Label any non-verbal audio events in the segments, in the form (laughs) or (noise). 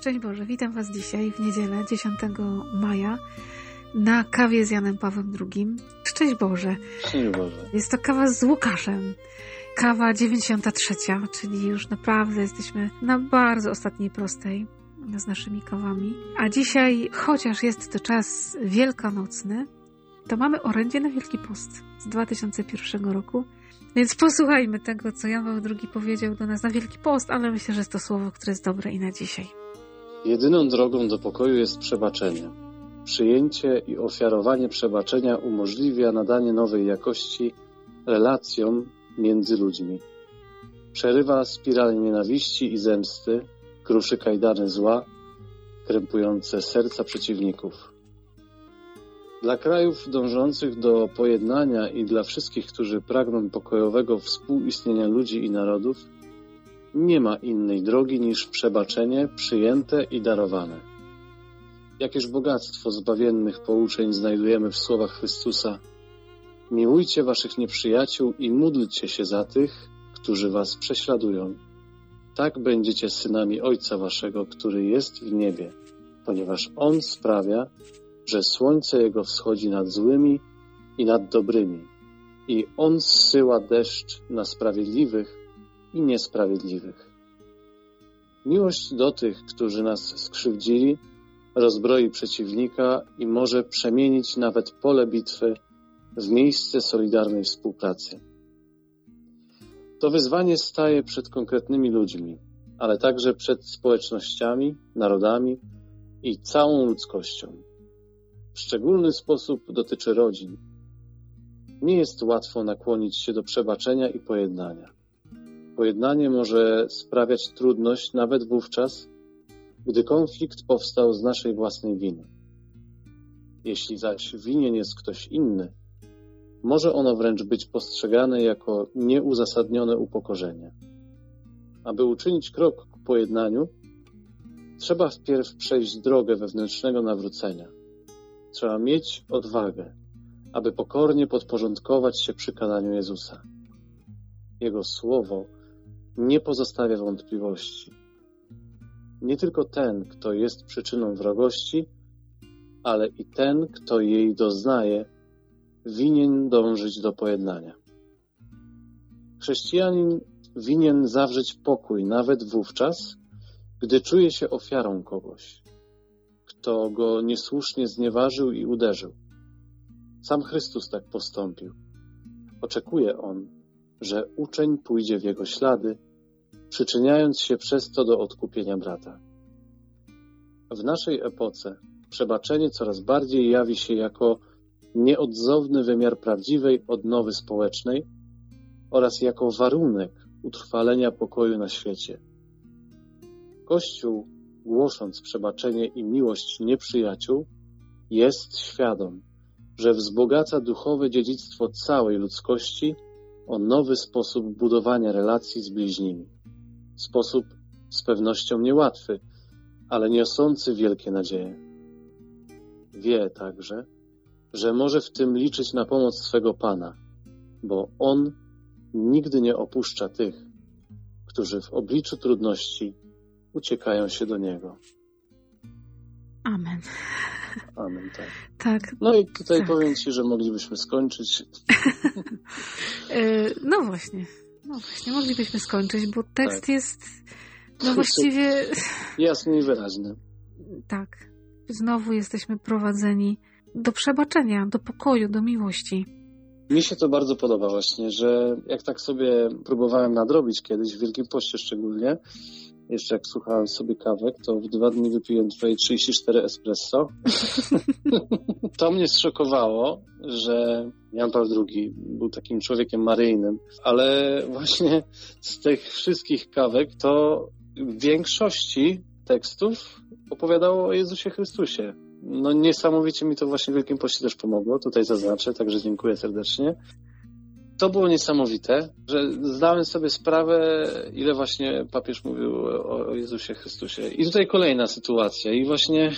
Szczęść Boże, witam Was dzisiaj w niedzielę 10 maja na kawie z Janem Pawłem II. Szczęść Boże. Szczęść Boże. Jest to kawa z Łukaszem. Kawa 93, czyli już naprawdę jesteśmy na bardzo ostatniej prostej z naszymi kawami. A dzisiaj, chociaż jest to czas wielkanocny, to mamy orędzie na Wielki Post z 2001 roku. Więc posłuchajmy tego, co Jan Paweł II powiedział do nas na Wielki Post, ale myślę, że jest to słowo, które jest dobre i na dzisiaj. Jedyną drogą do pokoju jest przebaczenie. Przyjęcie i ofiarowanie przebaczenia umożliwia nadanie nowej jakości relacjom między ludźmi. Przerywa spiralę nienawiści i zemsty, kruszy kajdany zła, krępujące serca przeciwników. Dla krajów dążących do pojednania i dla wszystkich, którzy pragną pokojowego współistnienia ludzi i narodów, nie ma innej drogi niż przebaczenie przyjęte i darowane. Jakież bogactwo zbawiennych pouczeń znajdujemy w słowach Chrystusa. Miłujcie waszych nieprzyjaciół i módlcie się za tych, którzy was prześladują. Tak będziecie synami Ojca waszego, który jest w niebie, ponieważ On sprawia, że słońce Jego wschodzi nad złymi i nad dobrymi i On zsyła deszcz na sprawiedliwych i niesprawiedliwych. Miłość do tych, którzy nas skrzywdzili, rozbroi przeciwnika i może przemienić nawet pole bitwy w miejsce solidarnej współpracy. To wyzwanie staje przed konkretnymi ludźmi, ale także przed społecznościami, narodami i całą ludzkością. W szczególny sposób dotyczy rodzin. Nie jest łatwo nakłonić się do przebaczenia i pojednania. Pojednanie może sprawiać trudność nawet wówczas, gdy konflikt powstał z naszej własnej winy. Jeśli zaś winien jest ktoś inny, może ono wręcz być postrzegane jako nieuzasadnione upokorzenie. Aby uczynić krok ku pojednaniu, trzeba wpierw przejść drogę wewnętrznego nawrócenia. Trzeba mieć odwagę, aby pokornie podporządkować się przykazaniu Jezusa. Jego słowo nie pozostawia wątpliwości. Nie tylko ten, kto jest przyczyną wrogości, ale i ten, kto jej doznaje, winien dążyć do pojednania. Chrześcijanin winien zawrzeć pokój nawet wówczas, gdy czuje się ofiarą kogoś, kto go niesłusznie znieważył i uderzył. Sam Chrystus tak postąpił. Oczekuje on, że uczeń pójdzie w jego ślady, przyczyniając się przez to do odkupienia brata. W naszej epoce przebaczenie coraz bardziej jawi się jako nieodzowny wymiar prawdziwej odnowy społecznej oraz jako warunek utrwalenia pokoju na świecie. Kościół, głosząc przebaczenie i miłość nieprzyjaciół, jest świadom, że wzbogaca duchowe dziedzictwo całej ludzkości o nowy sposób budowania relacji z bliźnimi. Sposób z pewnością niełatwy, ale niosący wielkie nadzieje. Wie także, że może w tym liczyć na pomoc swego Pana, bo On nigdy nie opuszcza tych, którzy w obliczu trudności uciekają się do Niego. Amen. Amen, tak. Tak. No i tutaj tak. powiem Ci, że moglibyśmy skończyć. (laughs) no właśnie. No właśnie, moglibyśmy skończyć, bo tekst tak. jest no właściwie... Jasny i wyraźny. Tak. Znowu jesteśmy prowadzeni do przebaczenia, do pokoju, do miłości. Mi się to bardzo podoba właśnie, że jak tak sobie próbowałem nadrobić kiedyś, w Wielkim Poście szczególnie, jeszcze jak słuchałem sobie kawek, to w dwa dni wypiłem twoje 34 espresso. (laughs) to mnie zszokowało, że Jan Paweł II był takim człowiekiem maryjnym, ale właśnie z tych wszystkich kawek to w większości tekstów opowiadało o Jezusie Chrystusie. No niesamowicie mi to właśnie w Wielkim Poście też pomogło, tutaj zaznaczę, także dziękuję serdecznie. To było niesamowite, że zdałem sobie sprawę, ile właśnie papież mówił o Jezusie Chrystusie. I tutaj kolejna sytuacja i właśnie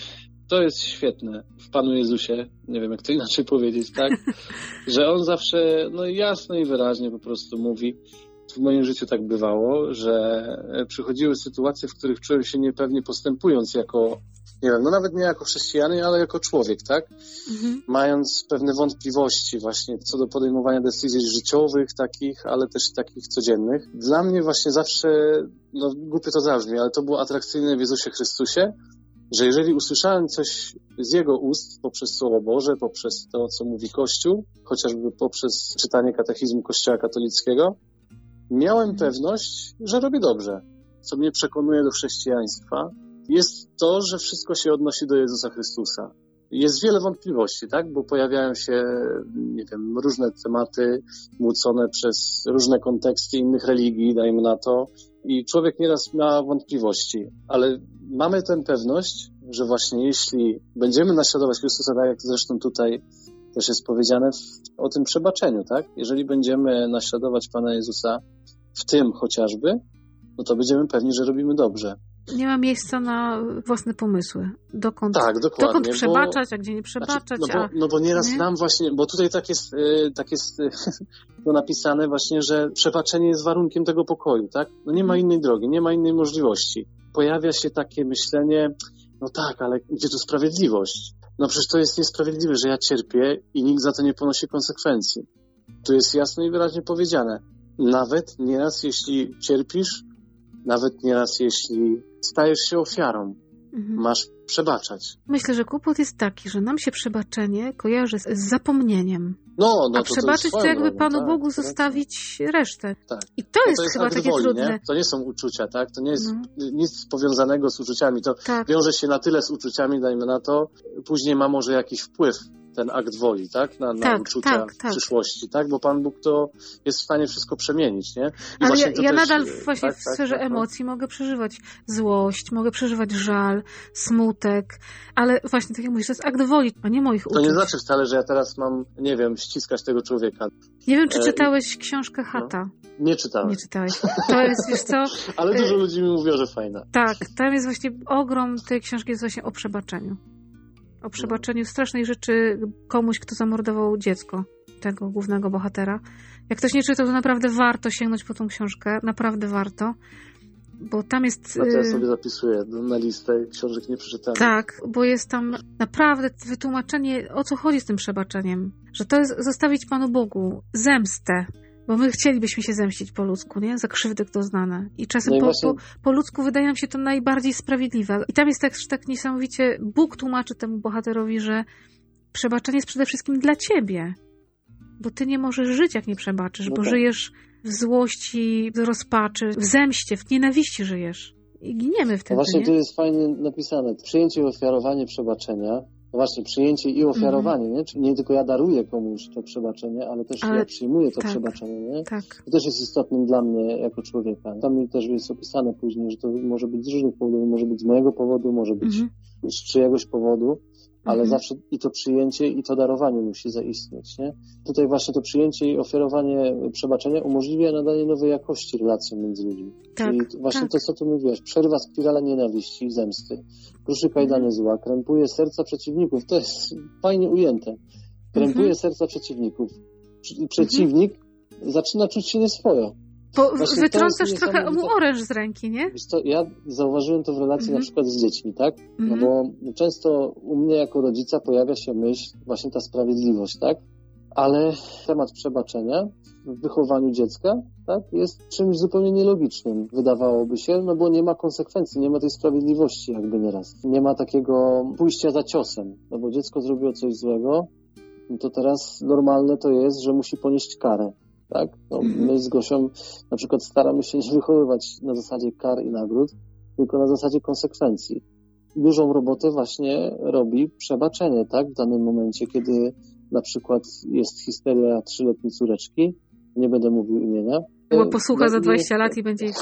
to jest świetne w Panu Jezusie, nie wiem jak to inaczej powiedzieć, tak? (laughs) Że On zawsze no jasno i wyraźnie po prostu mówi, w moim życiu tak bywało, że przychodziły sytuacje, w których czułem się niepewnie postępując jako, nie wiem, no nawet nie jako chrześcijanin, ale jako człowiek, tak? Mhm. Mając pewne wątpliwości właśnie co do podejmowania decyzji życiowych takich, ale też takich codziennych. Dla mnie właśnie zawsze, no głupio to zabrzmi, ale to było atrakcyjne w Jezusie Chrystusie, że jeżeli usłyszałem coś z Jego ust poprzez Słowo Boże, poprzez to, co mówi Kościół, chociażby poprzez czytanie katechizmu Kościoła katolickiego, miałem pewność, że robię dobrze. Co mnie przekonuje do chrześcijaństwa, jest to, że wszystko się odnosi do Jezusa Chrystusa. Jest wiele wątpliwości, tak? Bo pojawiają się, nie wiem, różne tematy młócone przez różne konteksty innych religii, dajmy na to, i człowiek nieraz ma wątpliwości, ale mamy tę pewność, że właśnie jeśli będziemy naśladować Chrystusa, tak jak zresztą tutaj też jest powiedziane w, o tym przebaczeniu, tak? Jeżeli będziemy naśladować Pana Jezusa w tym chociażby, no to będziemy pewni, że robimy dobrze. Nie ma miejsca na własne pomysły. Dokąd, tak, dokąd przebaczać, bo, a gdzie nie przebaczać. Znaczy, no, bo, no bo nieraz nie? nam właśnie, bo tutaj tak jest, y, tak jest (laughs) no napisane właśnie, że przebaczenie jest warunkiem tego pokoju, tak? No nie ma mhm. innej drogi, nie ma innej możliwości. Pojawia się takie myślenie, no tak, ale gdzie tu sprawiedliwość? No przecież to jest niesprawiedliwe, że ja cierpię i nikt za to nie ponosi konsekwencji. Tu jest jasno i wyraźnie powiedziane. Nawet nieraz jeśli cierpisz, nawet nieraz jeśli stajesz się ofiarą, mhm. masz przebaczać. Myślę, że kłopot jest taki, że nam się przebaczenie kojarzy z, z zapomnieniem. No, no, A to przebaczyć to, to jakby Panu tak, Bogu tak, zostawić resztę. Tak. I to, no jest, to jest chyba takie woli, trudne. Nie? To nie są uczucia, tak? To nie jest no. nic powiązanego z uczuciami. To tak. wiąże się na tyle z uczuciami, dajmy na to. Później ma może jakiś wpływ ten akt woli, tak? Na, na tak, uczucia tak, tak. przyszłości, tak? Bo Pan Bóg to jest w stanie wszystko przemienić, nie? I Ale ja, ja też, nadal właśnie tak, w tak, sferze tak, emocji mogę przeżywać złość, mogę przeżywać żal, smutek, ale właśnie tak jak mówisz, to jest akt woli, a nie moich uczuć. To nie znaczy wcale, że ja teraz mam, nie wiem, ściskać tego człowieka. Nie wiem, czy e, czytałeś książkę Hata. No. Nie czytałem. Nie czytałeś. To jest, wiesz co... (laughs) Ale dużo e, ludzi mi mówi, że fajna. Tak, tam jest właśnie, ogrom tej książki jest właśnie o przebaczeniu o przebaczeniu strasznej rzeczy komuś, kto zamordował dziecko tego głównego bohatera. Jak ktoś nie czytał, to naprawdę warto sięgnąć po tą książkę, naprawdę warto, bo tam jest... A to ja y, sobie zapisuję na listę książek nie przeczytanych. Tak, bo jest tam naprawdę wytłumaczenie, o co chodzi z tym przebaczeniem. Że to jest zostawić Panu Bogu zemstę bo my chcielibyśmy się zemścić po ludzku, nie? Za krzywdy doznane. I czasem no i po, właśnie... po, po, ludzku wydaje nam się to najbardziej sprawiedliwe. I tam jest tak, tak niesamowicie, Bóg tłumaczy temu bohaterowi, że przebaczenie jest przede wszystkim dla ciebie. Bo ty nie możesz żyć, jak nie przebaczysz, no bo tak. żyjesz w złości, w rozpaczy, w zemście, w nienawiści żyjesz. I giniemy wtedy. No właśnie nie? tu jest fajnie napisane. Przyjęcie i ofiarowanie przebaczenia no właśnie, przyjęcie i ofiarowanie, mm. nie? Czyli nie tylko ja daruję komuś to przebaczenie, ale też ale... ja przyjmuję to tak, przebaczenie, nie? Tak. To też jest istotnym dla mnie jako człowieka. Tam też jest opisane później, że to może być z różnych powodów, może być z mojego powodu, może być mm. Z czyjegoś powodu, ale mhm. zawsze i to przyjęcie, i to darowanie musi zaistnieć. Nie? Tutaj właśnie to przyjęcie i ofiarowanie przebaczenia umożliwia nadanie nowej jakości relacjom między ludźmi. Tak, Czyli właśnie tak. to, co tu mówiłaś, przerwa spirala nienawiści i zemsty, kruszy kajdany mhm. zła, krępuje serca przeciwników. To jest fajnie ujęte. Krępuje mhm. serca przeciwników. Przeciwnik mhm. zaczyna czuć się nieswojo. Bo wytrącasz trochę mu oręż z ręki, nie? Ja zauważyłem to w relacji na przykład z dziećmi, tak? No mhm. bo często u mnie jako rodzica pojawia się myśl, właśnie ta sprawiedliwość, tak? Ale temat przebaczenia w wychowaniu dziecka, tak, jest czymś zupełnie nielogicznym, wydawałoby się, no bo nie ma konsekwencji, nie ma tej sprawiedliwości jakby nieraz. Nie ma takiego pójścia za ciosem, no bo dziecko zrobiło coś złego, no to teraz normalne to jest, że musi ponieść karę tak? No, mhm. my z Gosią na przykład staramy się nie wychowywać na zasadzie kar i nagród, tylko na zasadzie konsekwencji. Dużą robotę właśnie robi przebaczenie, tak? W danym momencie, kiedy na przykład jest histeria trzyletniej córeczki, nie będę mówił imienia. Bo posłucha za 20 lat i będzie ich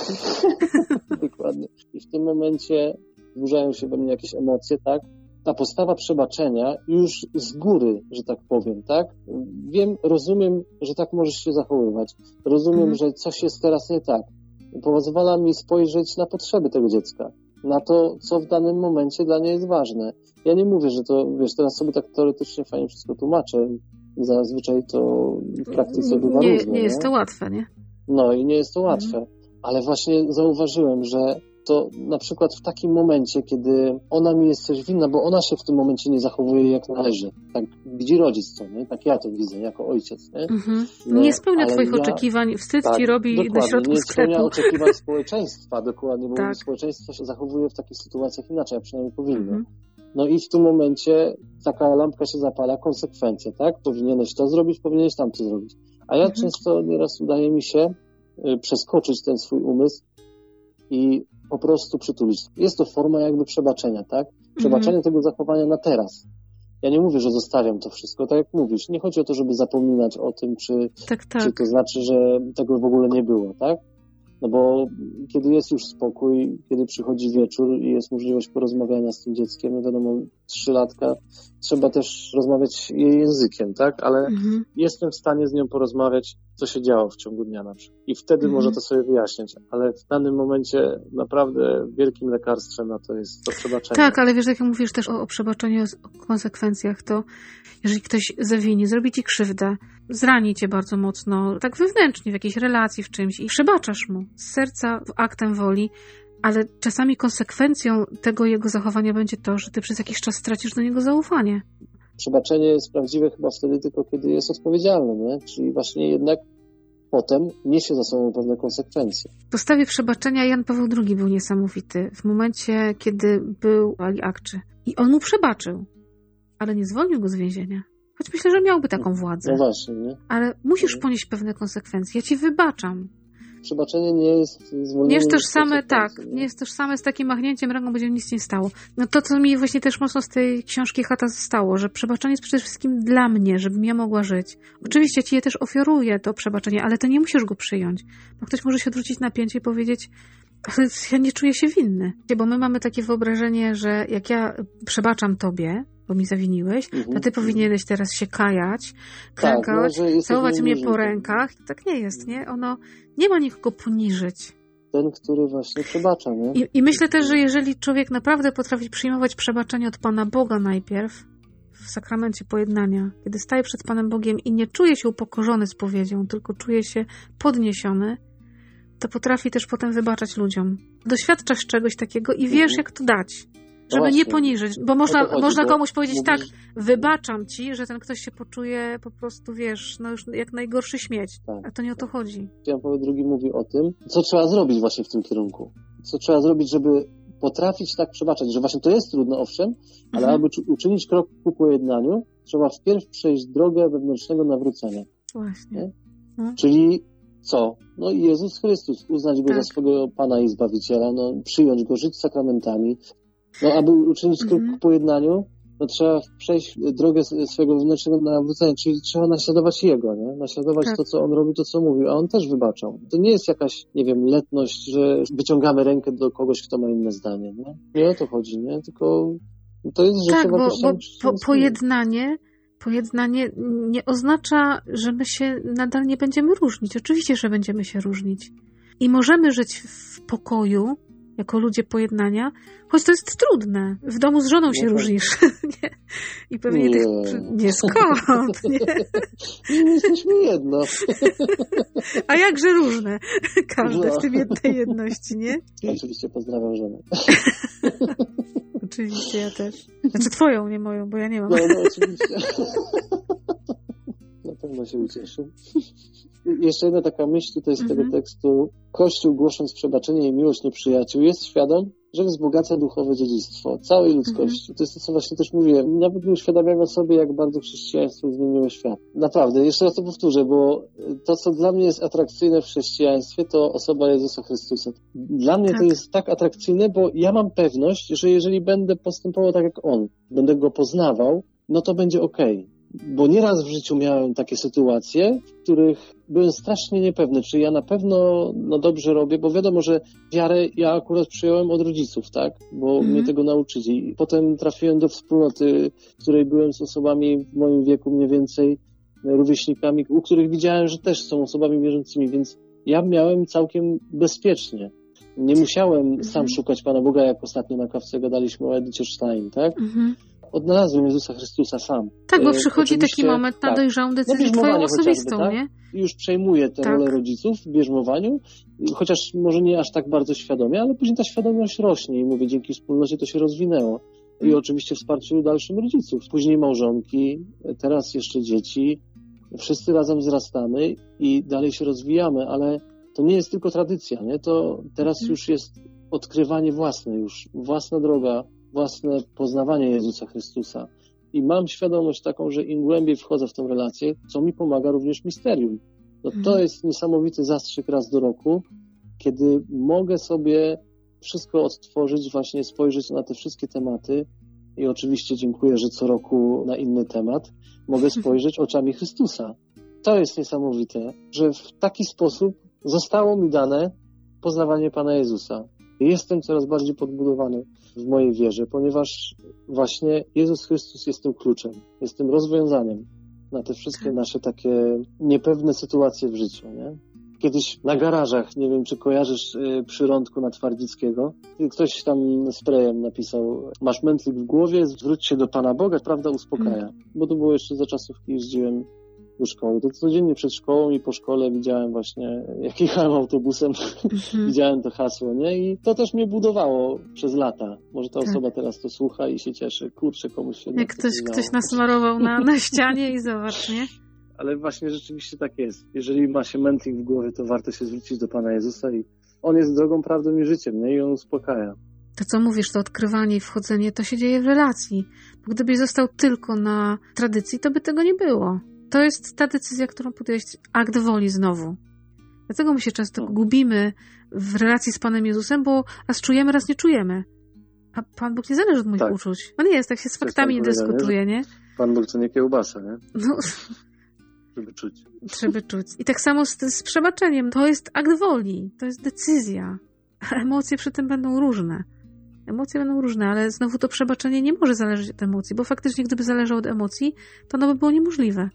(laughs) Dokładnie. I w tym momencie wzburzają się we mnie jakieś emocje, tak? Ta postawa przebaczenia już z góry, że tak powiem, tak? Wiem, rozumiem, że tak możesz się zachowywać. Rozumiem, mhm. że coś jest teraz nie tak. Pozwala mi spojrzeć na potrzeby tego dziecka, na to, co w danym momencie dla niej jest ważne. Ja nie mówię, że to, wiesz, teraz sobie tak teoretycznie fajnie wszystko tłumaczę. Zazwyczaj to w praktyce bywa nie, różne. Nie jest to łatwe, nie? No i nie jest to łatwe. Mhm. Ale właśnie zauważyłem, że to na przykład w takim momencie, kiedy ona mi jest coś winna, bo ona się w tym momencie nie zachowuje jak należy. Tak widzi rodzic to, nie? Tak ja to widzę, jako ojciec, nie? Mhm. No, nie spełnia twoich ja, oczekiwań, wstyd tak, ci robi na środku nie sklepu. Nie spełnia oczekiwań (laughs) społeczeństwa, dokładnie, bo tak. społeczeństwo się zachowuje w takich sytuacjach inaczej, a przynajmniej powinno. Mhm. No i w tym momencie taka lampka się zapala, konsekwencje, tak? Powinieneś to zrobić, powinieneś tamto zrobić. A ja mhm. często nieraz udaje mi się y, przeskoczyć ten swój umysł i po prostu przytulić. Jest to forma jakby przebaczenia, tak? Przebaczenie mhm. tego zachowania na teraz. Ja nie mówię, że zostawiam to wszystko, tak jak mówisz. Nie chodzi o to, żeby zapominać o tym, czy, tak, tak. czy to znaczy, że tego w ogóle nie było, tak? No bo kiedy jest już spokój, kiedy przychodzi wieczór i jest możliwość porozmawiania z tym dzieckiem, no wiadomo, trzylatka, trzeba też rozmawiać jej językiem, tak? Ale mhm. jestem w stanie z nią porozmawiać, co się działo w ciągu dnia na przykład. I wtedy mhm. może to sobie wyjaśniać. Ale w danym momencie naprawdę wielkim lekarstwem na to jest to przebaczenie. Tak, ale wiesz, jak mówisz też o, o przebaczeniu, o konsekwencjach, to jeżeli ktoś zawini, zrobi ci krzywdę, zrani cię bardzo mocno, tak wewnętrznie, w jakiejś relacji, w czymś i przebaczasz mu z serca, aktem woli, ale czasami konsekwencją tego jego zachowania będzie to, że ty przez jakiś czas stracisz do niego zaufanie. Przebaczenie jest prawdziwe chyba wtedy tylko, kiedy jest odpowiedzialne, nie? Czyli właśnie jednak potem niesie za sobą pewne konsekwencje. W postawie przebaczenia Jan Paweł II był niesamowity. W momencie, kiedy był Ali Akczy. I on mu przebaczył, ale nie zwolnił go z więzienia. Choć myślę, że miałby taką władzę. No właśnie, nie? Ale musisz ponieść pewne konsekwencje. Ja ci wybaczam przebaczenie nie jest zwolnienie. Nie jest tożsame, tak, nie? jest tożsame z takim machnięciem ręką, będzie nic nie stało. No to, co mi właśnie też mocno z tej książki Chata zostało, że przebaczenie jest przede wszystkim dla mnie, żebym ja mogła żyć. Oczywiście ci je też ofiaruję, to przebaczenie, ale ty nie musisz go przyjąć. Bo ktoś może się odwrócić na pięcie i powiedzieć, ale ja nie czuję się winny. Bo my mamy takie wyobrażenie, że jak ja przebaczam tobie, bo mi zawiniłeś, to ty mhm. powinieneś teraz się kajać, krękać, tak, no, całować mnie po rękach. Tak nie jest, nie? Ono nie ma nikogo poniżyć. Ten, który właśnie przebacza, nie? I, I myślę też, że jeżeli człowiek naprawdę potrafi przyjmować przebaczenie od Pana Boga najpierw, w sakramencie pojednania, kiedy staje przed Panem Bogiem i nie czuje się upokorzony spowiedzią, tylko czuje się podniesiony, to potrafi też potem wybaczać ludziom. Doświadczasz czegoś takiego i wiesz, mhm. jak to dać. Żeby Właśnie. nie poniżyć, bo można, chodzi, można komuś powiedzieć mówisz... tak, wybaczam ci, że ten ktoś się poczuje po prostu, wiesz, no już jak najgorszy śmieć. Tak. A to nie o to chodzi. Jan Paweł II mówi o tym, co trzeba zrobić właśnie w tym kierunku. Co trzeba zrobić, żeby potrafić tak przebaczać, że właśnie to jest trudne, owszem, ale mhm. aby uczynić krok ku pojednaniu, trzeba wpierw przejść drogę wewnętrznego nawrócenia. Właśnie. No. Czyli co? No i Jezus Chrystus, uznać Go tak. za swego Pana i Zbawiciela, no, przyjąć Go, żyć sakramentami, no, aby uczynić krok mm -hmm. po jednaniu, no trzeba przejść drogę swojego wewnętrznego nawrócenia, czyli trzeba naśladować Jego, nie? Naśladować tak. to, co On robi, to, co mówił, a On też wybaczał. To nie jest jakaś, nie wiem, letność, że wyciągamy rękę do kogoś, kto ma inne zdanie, nie? Nie o to chodzi, nie? Tylko to jest rzecz, Tak, bo, bo po, pojednanie pojednanie nie oznacza, że my się nadal nie będziemy różnić. Oczywiście, że będziemy się różnić. I możemy żyć w pokoju, jako ludzie pojednania, choć to jest trudne. W domu z żoną się no tak. różnisz. (laughs) nie? I pewnie nie. tych... Nie, skąd? (laughs) Nie? nie jesteśmy jedno. A jakże różne. Każde no. w tym jednej jedności, nie? Oczywiście pozdrawiam żonę. (laughs) oczywiście, ja też. Znaczy twoją, nie moją, bo ja nie mam. No, no oczywiście. Na pewno się ucieszy. Jeszcze jedna taka myśl tutaj z tego mhm. tekstu. Kościół głosząc przebaczenie i miłość do przyjaciół jest świadom, że wzbogaca duchowe dziedzictwo całej ludzkości. Mhm. To jest to, co właśnie też mówiłem. Nawet nie uświadamiamy sobie, jak bardzo chrześcijaństwo zmieniło świat. Naprawdę, jeszcze raz to powtórzę, bo to, co dla mnie jest atrakcyjne w chrześcijaństwie, to osoba Jezusa Chrystusa. Dla mnie tak. to jest tak atrakcyjne, bo ja mam pewność, że jeżeli będę postępował tak jak On, będę Go poznawał, no to będzie okej. Okay bo nieraz w życiu miałem takie sytuacje, w których byłem strasznie niepewny, czy ja na pewno no dobrze robię, bo wiadomo, że wiarę ja akurat przyjąłem od rodziców, tak? Bo mm mnie tego nauczyli. Potem trafiłem do wspólnoty, w której byłem z osobami w moim wieku mniej więcej, rówieśnikami, u których widziałem, że też są osobami wierzącymi, więc ja miałem całkiem bezpiecznie. Nie musiałem mm sam szukać Pana Boga, jak ostatnio na kawce gadaliśmy o Edycie Stein, tak? Mm -hmm odnalazłem Jezusa Chrystusa sam. Tak, bo e, przychodzi taki moment na tak. dojrzałą decyzję no, twoją osobistą, tak? nie? Już przejmuję tę tak. rolę rodziców w bierzmowaniu, chociaż może nie aż tak bardzo świadomie, ale później ta świadomość rośnie i mówię, dzięki wspólnocie to się rozwinęło. I mm. oczywiście wsparciu dalszym rodziców. Później małżonki, teraz jeszcze dzieci. Wszyscy razem wzrastamy i dalej się rozwijamy, ale to nie jest tylko tradycja, nie? To teraz mhm. już jest odkrywanie własne już, własna droga, własne poznawanie Jezusa Chrystusa. I mam świadomość taką, że im głębiej wchodzę w tę relację, co mi pomaga również misterium. No to mhm. jest niesamowity zastrzyk raz do roku, kiedy mogę sobie wszystko odtworzyć, właśnie spojrzeć na te wszystkie tematy. I oczywiście dziękuję, że co roku na inny temat mogę (laughs) spojrzeć oczami Chrystusa. To jest niesamowite, że w taki sposób zostało mi dane poznawanie Pana Jezusa. Jestem coraz bardziej podbudowany w mojej wierze, ponieważ właśnie Jezus Chrystus jest tym kluczem, jest tym rozwiązaniem na te wszystkie tak. nasze takie niepewne sytuacje w życiu. Nie? Kiedyś na garażach, nie wiem czy kojarzysz y, przyrądku na Twardzickiego, ktoś tam sprayem napisał, masz mętlik w głowie, zwróć się do Pana Boga, prawda uspokaja. Mm. Bo to było jeszcze za czasów, kiedy jeździłem do szkoły. To codziennie przed szkołą i po szkole widziałem właśnie, (laughs) jak jechałem autobusem, mhm. widziałem to hasło, nie? I to też mnie budowało przez lata. Może ta tak. osoba teraz to słucha i się cieszy. Kurczę, komuś się Jak ktoś, ktoś nasmarował na, (laughs) na ścianie i zobacz, nie? Ale właśnie rzeczywiście tak jest. Jeżeli ma się mętlik w głowie, to warto się zwrócić do Pana Jezusa i On jest drogą, prawdą i życiem, nie? I On uspokaja. To, co mówisz, to odkrywanie i wchodzenie, to się dzieje w relacji. Bo gdybyś został tylko na tradycji, to by tego nie było to jest ta decyzja, którą podjąłeś, akt woli znowu. Dlatego my się często gubimy w relacji z Panem Jezusem, bo raz czujemy, raz nie czujemy. A Pan Bóg nie zależy od moich tak. uczuć. On jest, tak się z faktami nie dyskutuje, nie? Pan Bóg to nie kiełbasa, nie? No. Żeby czuć. Żeby czuć. I tak samo z, z przebaczeniem. To jest akt woli, to jest decyzja. A emocje przy tym będą różne. Emocje będą różne, ale znowu to przebaczenie nie może zależeć od emocji, bo faktycznie gdyby zależało od emocji, to ono by było niemożliwe.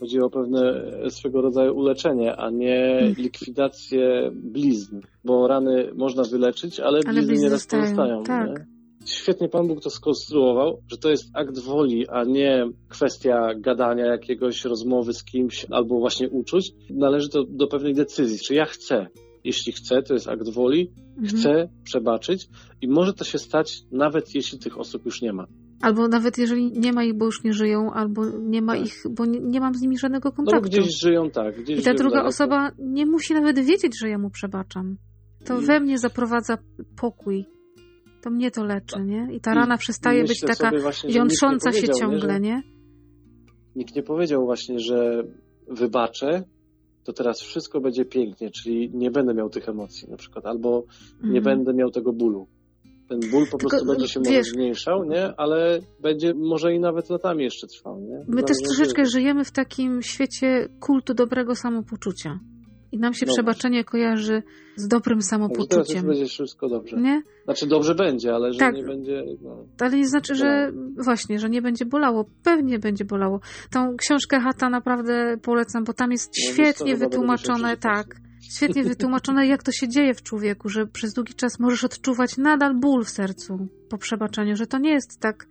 Chodzi o pewne swego rodzaju uleczenie, a nie hmm. likwidację blizn, bo rany można wyleczyć, ale, ale blizny nieraz zostają. pozostają. Tak. Nie? Świetnie Pan Bóg to skonstruował, że to jest akt woli, a nie kwestia gadania jakiegoś, rozmowy z kimś albo właśnie uczuć. Należy to do pewnej decyzji, czy ja chcę. Jeśli chcę, to jest akt woli, mhm. chcę przebaczyć i może to się stać nawet jeśli tych osób już nie ma. Albo nawet jeżeli nie ma ich, bo już nie żyją, albo nie ma tak. ich, bo nie, nie, mam z nimi żadnego kontaktu. No gdzieś żyją, tak. Gdzieś I ta druga daleko. osoba nie musi nawet wiedzieć, że ja mu przebaczam. To I... we mnie zaprowadza pokój. To mnie to leczy, tak. nie? I ta rana I przestaje być taka właśnie, jątrząca się ciągle, nie, nie? Nikt nie powiedział właśnie, że wybaczę, to teraz wszystko będzie pięknie, czyli nie będę miał tych emocji na przykład, albo nie mhm. będę miał tego bólu ten ból po Tylko, prostu będzie się wiesz, może zmniejszał, nie? Ale będzie może i nawet latami jeszcze trwał, nie? My też troszeczkę żyjemy w takim świecie kultu dobrego samopoczucia. I nam się no przebaczenie właśnie. kojarzy z dobrym samopoczuciem. Teraz już będzie wszystko dobrze. Nie? Znaczy dobrze będzie, ale że tak. nie będzie... No, ale nie znaczy, że właśnie, że nie będzie bolało. Pewnie będzie bolało. Tą książkę Hata naprawdę polecam, bo tam jest no, świetnie wytłumaczone, tak świetnie wytłumaczone, jak to się dzieje w człowieku, że przez długi czas możesz odczuwać nadal ból w sercu po przebaczeniu, że to nie jest tak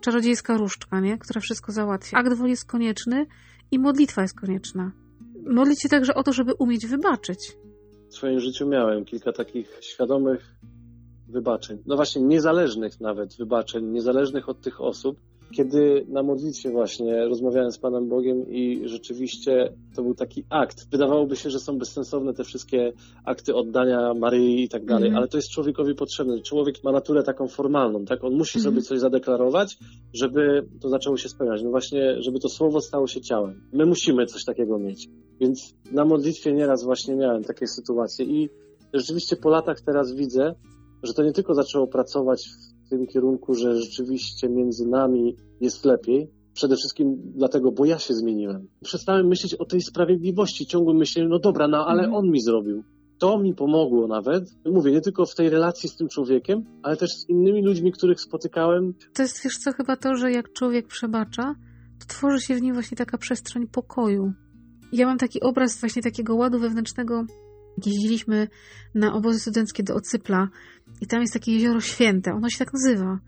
czarodziejska różdżka, nie? która wszystko załatwia. Akt woli jest konieczny i modlitwa jest konieczna. Modlić się także o to, żeby umieć wybaczyć. W swoim życiu miałem kilka takich świadomych wybaczeń. No właśnie, niezależnych nawet wybaczeń, niezależnych od tych osób, kiedy na modlitwie właśnie rozmawiałem z Panem Bogiem i rzeczywiście to był taki akt. Wydawałoby się, że są bezsensowne te wszystkie akty oddania Maryi i tak dalej, mm. ale to jest człowiekowi potrzebne. Człowiek ma naturę taką formalną, tak? On musi mm. sobie coś zadeklarować, żeby to zaczęło się spełniać. No właśnie, żeby to słowo stało się ciałem. My musimy coś takiego mieć. Więc na modlitwie nieraz właśnie miałem takie sytuacje i rzeczywiście po latach teraz widzę, że to nie tylko zaczęło pracować tym kierunku, że rzeczywiście między nami jest lepiej. Przede wszystkim dlatego, bo ja się zmieniłem. Przestałem myśleć o tej sprawiedliwości. Ciągłym myśleniem, no dobra, no ale mhm. on mi zrobił. To mi pomogło nawet. Mówię, nie tylko w tej relacji z tym człowiekiem, ale też z innymi ludźmi, których spotykałem. To jest, wiesz co, chyba to, że jak człowiek przebacza, to tworzy się w nim właśnie taka przestrzeń pokoju. Ja mam taki obraz właśnie takiego ładu wewnętrznego. Jeździliśmy na obozy studenckie do Ocypla i tam jest takie jezioro święte, ono się tak nazywa.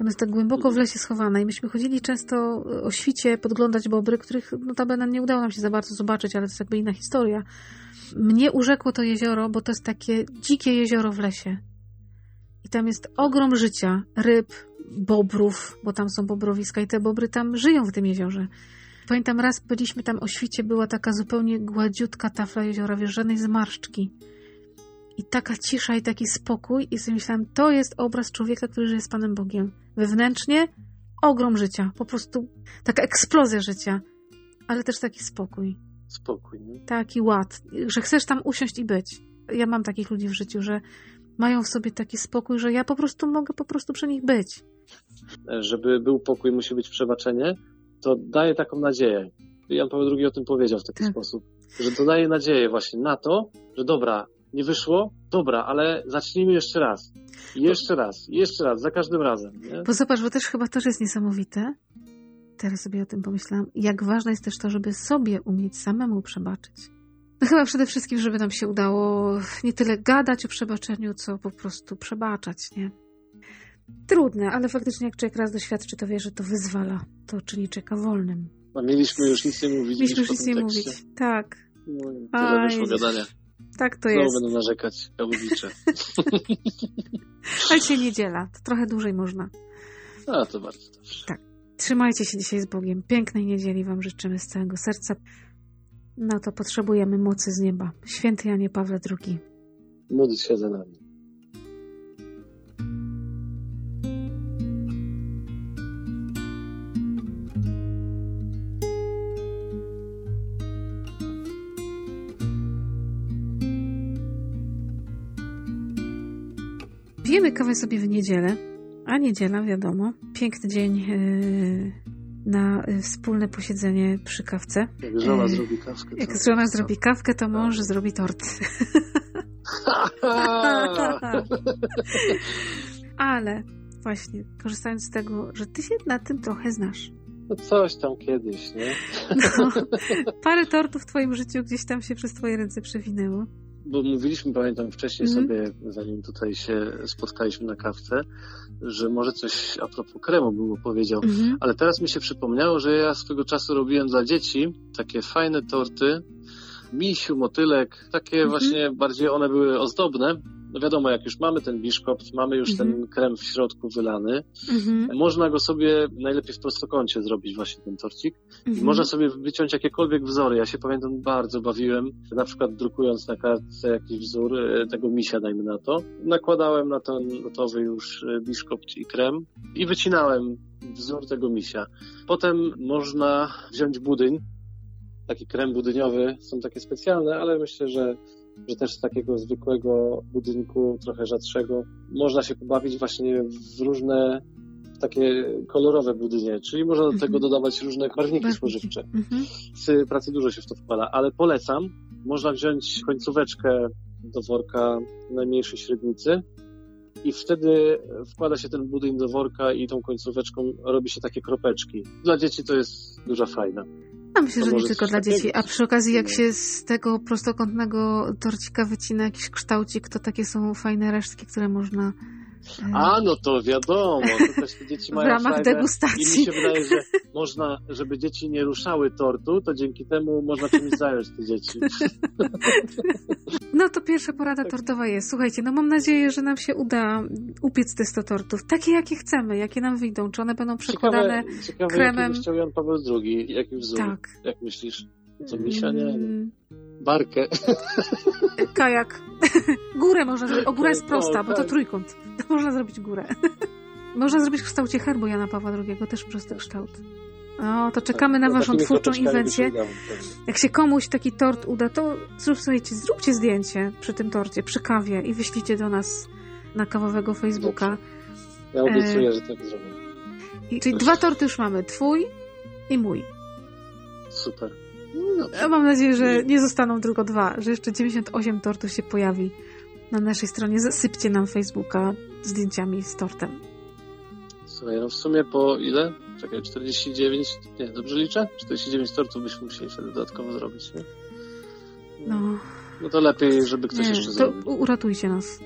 Ona jest tak głęboko w lesie schowana i myśmy chodzili często o świcie podglądać bobry, których notabene nie udało nam się za bardzo zobaczyć, ale to jest jakby inna historia. Mnie urzekło to jezioro, bo to jest takie dzikie jezioro w lesie. I tam jest ogrom życia, ryb, bobrów, bo tam są bobrowiska i te bobry tam żyją w tym jeziorze. Pamiętam raz byliśmy tam o świcie, była taka zupełnie gładziutka tafla jeziora, wiesz, żadnej zmarszczki. I taka cisza i taki spokój. I sobie myślałam, to jest obraz człowieka, który żyje z Panem Bogiem. Wewnętrznie ogrom życia, po prostu taka eksplozja życia, ale też taki spokój. Spokój, nie? Taki ład, że chcesz tam usiąść i być. Ja mam takich ludzi w życiu, że mają w sobie taki spokój, że ja po prostu mogę po prostu przy nich być. Żeby był pokój, musi być przebaczenie, to daje taką nadzieję. Jan Paweł II o tym powiedział w taki Tak. sposób, że to daje nadzieję właśnie na to, że dobra, nie wyszło, dobra, ale zacznijmy jeszcze raz. Jeszcze raz, jeszcze raz, za każdym razem. Nie? Bo zobacz, bo też chyba też jest niesamowite. Teraz sobie o tym pomyślałam. Jak ważne jest też to, żeby sobie umieć samemu przebaczyć. No chyba przede wszystkim, żeby nam się udało nie tyle gadać o przebaczeniu, co po prostu przebaczać, nie? Trudne, ale faktycznie jak człowiek raz doświadczy, to wie, że to wyzwala. To czyni człowieka wolnym. A mieliśmy już nic nie mówić. Mieliśmy już nic nie tekście. mówić. Tak, No, tyle wyszło jedziesz. gadania. Tak to Znowu jest. będą narzekać, kałubicze. (laughs) Ale dzisiaj niedziela, to trochę dłużej można. A, to bardzo dobrze. Trzymajcie się dzisiaj z Bogiem. Pięknej niedzieli Wam życzymy z całego serca. No to potrzebujemy mocy z nieba. Święty Janie Pawle II. Módl się za nami. Pijemy kawę sobie w niedzielę, a niedziela, wiadomo, piękny dzień yy, na yy, wspólne posiedzenie przy kawce. Jak żona Yy, zrobi kawkę. Jak to- żona zrobi kawkę, to mąż zrobi tort. (laughs) Ale właśnie, korzystając z tego, że ty się na tym trochę znasz. No coś tam kiedyś, nie? No, (laughs) parę tortów w twoim życiu gdzieś tam się przez twoje ręce przewinęło. Bo mówiliśmy, pamiętam wcześniej Mhm. sobie, zanim tutaj się spotkaliśmy na kawce, że może coś a propos kremu było powiedział. Mhm. Ale teraz mi się przypomniało, że ja swego czasu robiłem dla dzieci takie fajne torty, misiu, motylek, takie Mhm. właśnie bardziej one były ozdobne. No wiadomo, jak już mamy ten biszkopt, mamy już Mhm. ten krem w środku wylany, Mhm. można go sobie najlepiej w prostokącie zrobić właśnie ten torcik. I Mhm. można sobie wyciąć jakiekolwiek wzory. Ja się pamiętam, bardzo bawiłem, na przykład drukując na kartce jakiś wzór e, tego misia, dajmy na to. Nakładałem na ten gotowy już e, biszkopt i krem i wycinałem wzór tego misia. Potem można wziąć budyń, taki krem budyniowy, są takie specjalne, ale myślę, że, że też z takiego zwykłego budynku, trochę rzadszego, można się pobawić właśnie w różne takie kolorowe budynie, czyli można do Mhm. tego dodawać różne barwniki spożywcze. Mhm. Z pracy dużo się w to wkłada, ale polecam. Można wziąć końcóweczkę do worka najmniejszej średnicy i wtedy wkłada się ten budyń do worka i tą końcóweczką robi się takie kropeczki. Dla dzieci to jest duża fajna. A myślę, To że nie tylko dla dzieci. A przy okazji, jak No. się z tego prostokątnego torcika wycina jakiś kształcik, to takie są fajne resztki, które można A, no to wiadomo, to też te dzieci w mają ramach frajdę. I mi degustacji. się wydaje, że można, żeby dzieci nie ruszały tortu, to dzięki temu można czymś zająć te dzieci. No to pierwsza porada tortowa jest. Słuchajcie, no mam nadzieję, że nam się uda upiec te 100 tortów. Takie, jakie chcemy, jakie nam wyjdą. Czy one będą przekładane... Ciekawe, ciekawe kremem. by chciał Jan Paweł II, jaki wzór, Tak. jak myślisz? Co, misia? Nie, nie. Mm, Barkę. (laughs) Kajak. (laughs) górę można zrobić. O, góra jest O, prosta, bo to tak. trójkąt. To można zrobić górę. (laughs) można zrobić w kształcie herbu Jana Pawła II, też prosty kształt. O, to czekamy na No, waszą twórczą inwencję. Jak się komuś taki tort uda, to zrób, słuchajcie, zróbcie zdjęcie przy tym torcie, przy kawie i wyślijcie do nas na kawowego Facebooka. Ja obiecuję, że tak zrobię. Czyli dwa torty już mamy, twój i mój. Super. No. Ja mam nadzieję, że nie zostaną tylko dwa, że jeszcze 98 tortów się pojawi na naszej stronie. Zasypcie nam Facebooka zdjęciami z tortem. Słuchaj, no w sumie po ile? Czekaj, 49, nie, dobrze liczę? 49 tortów byśmy musieli wtedy dodatkowo zrobić, nie? No, No to lepiej, żeby ktoś nie, jeszcze to zrobił. uratujcie nas.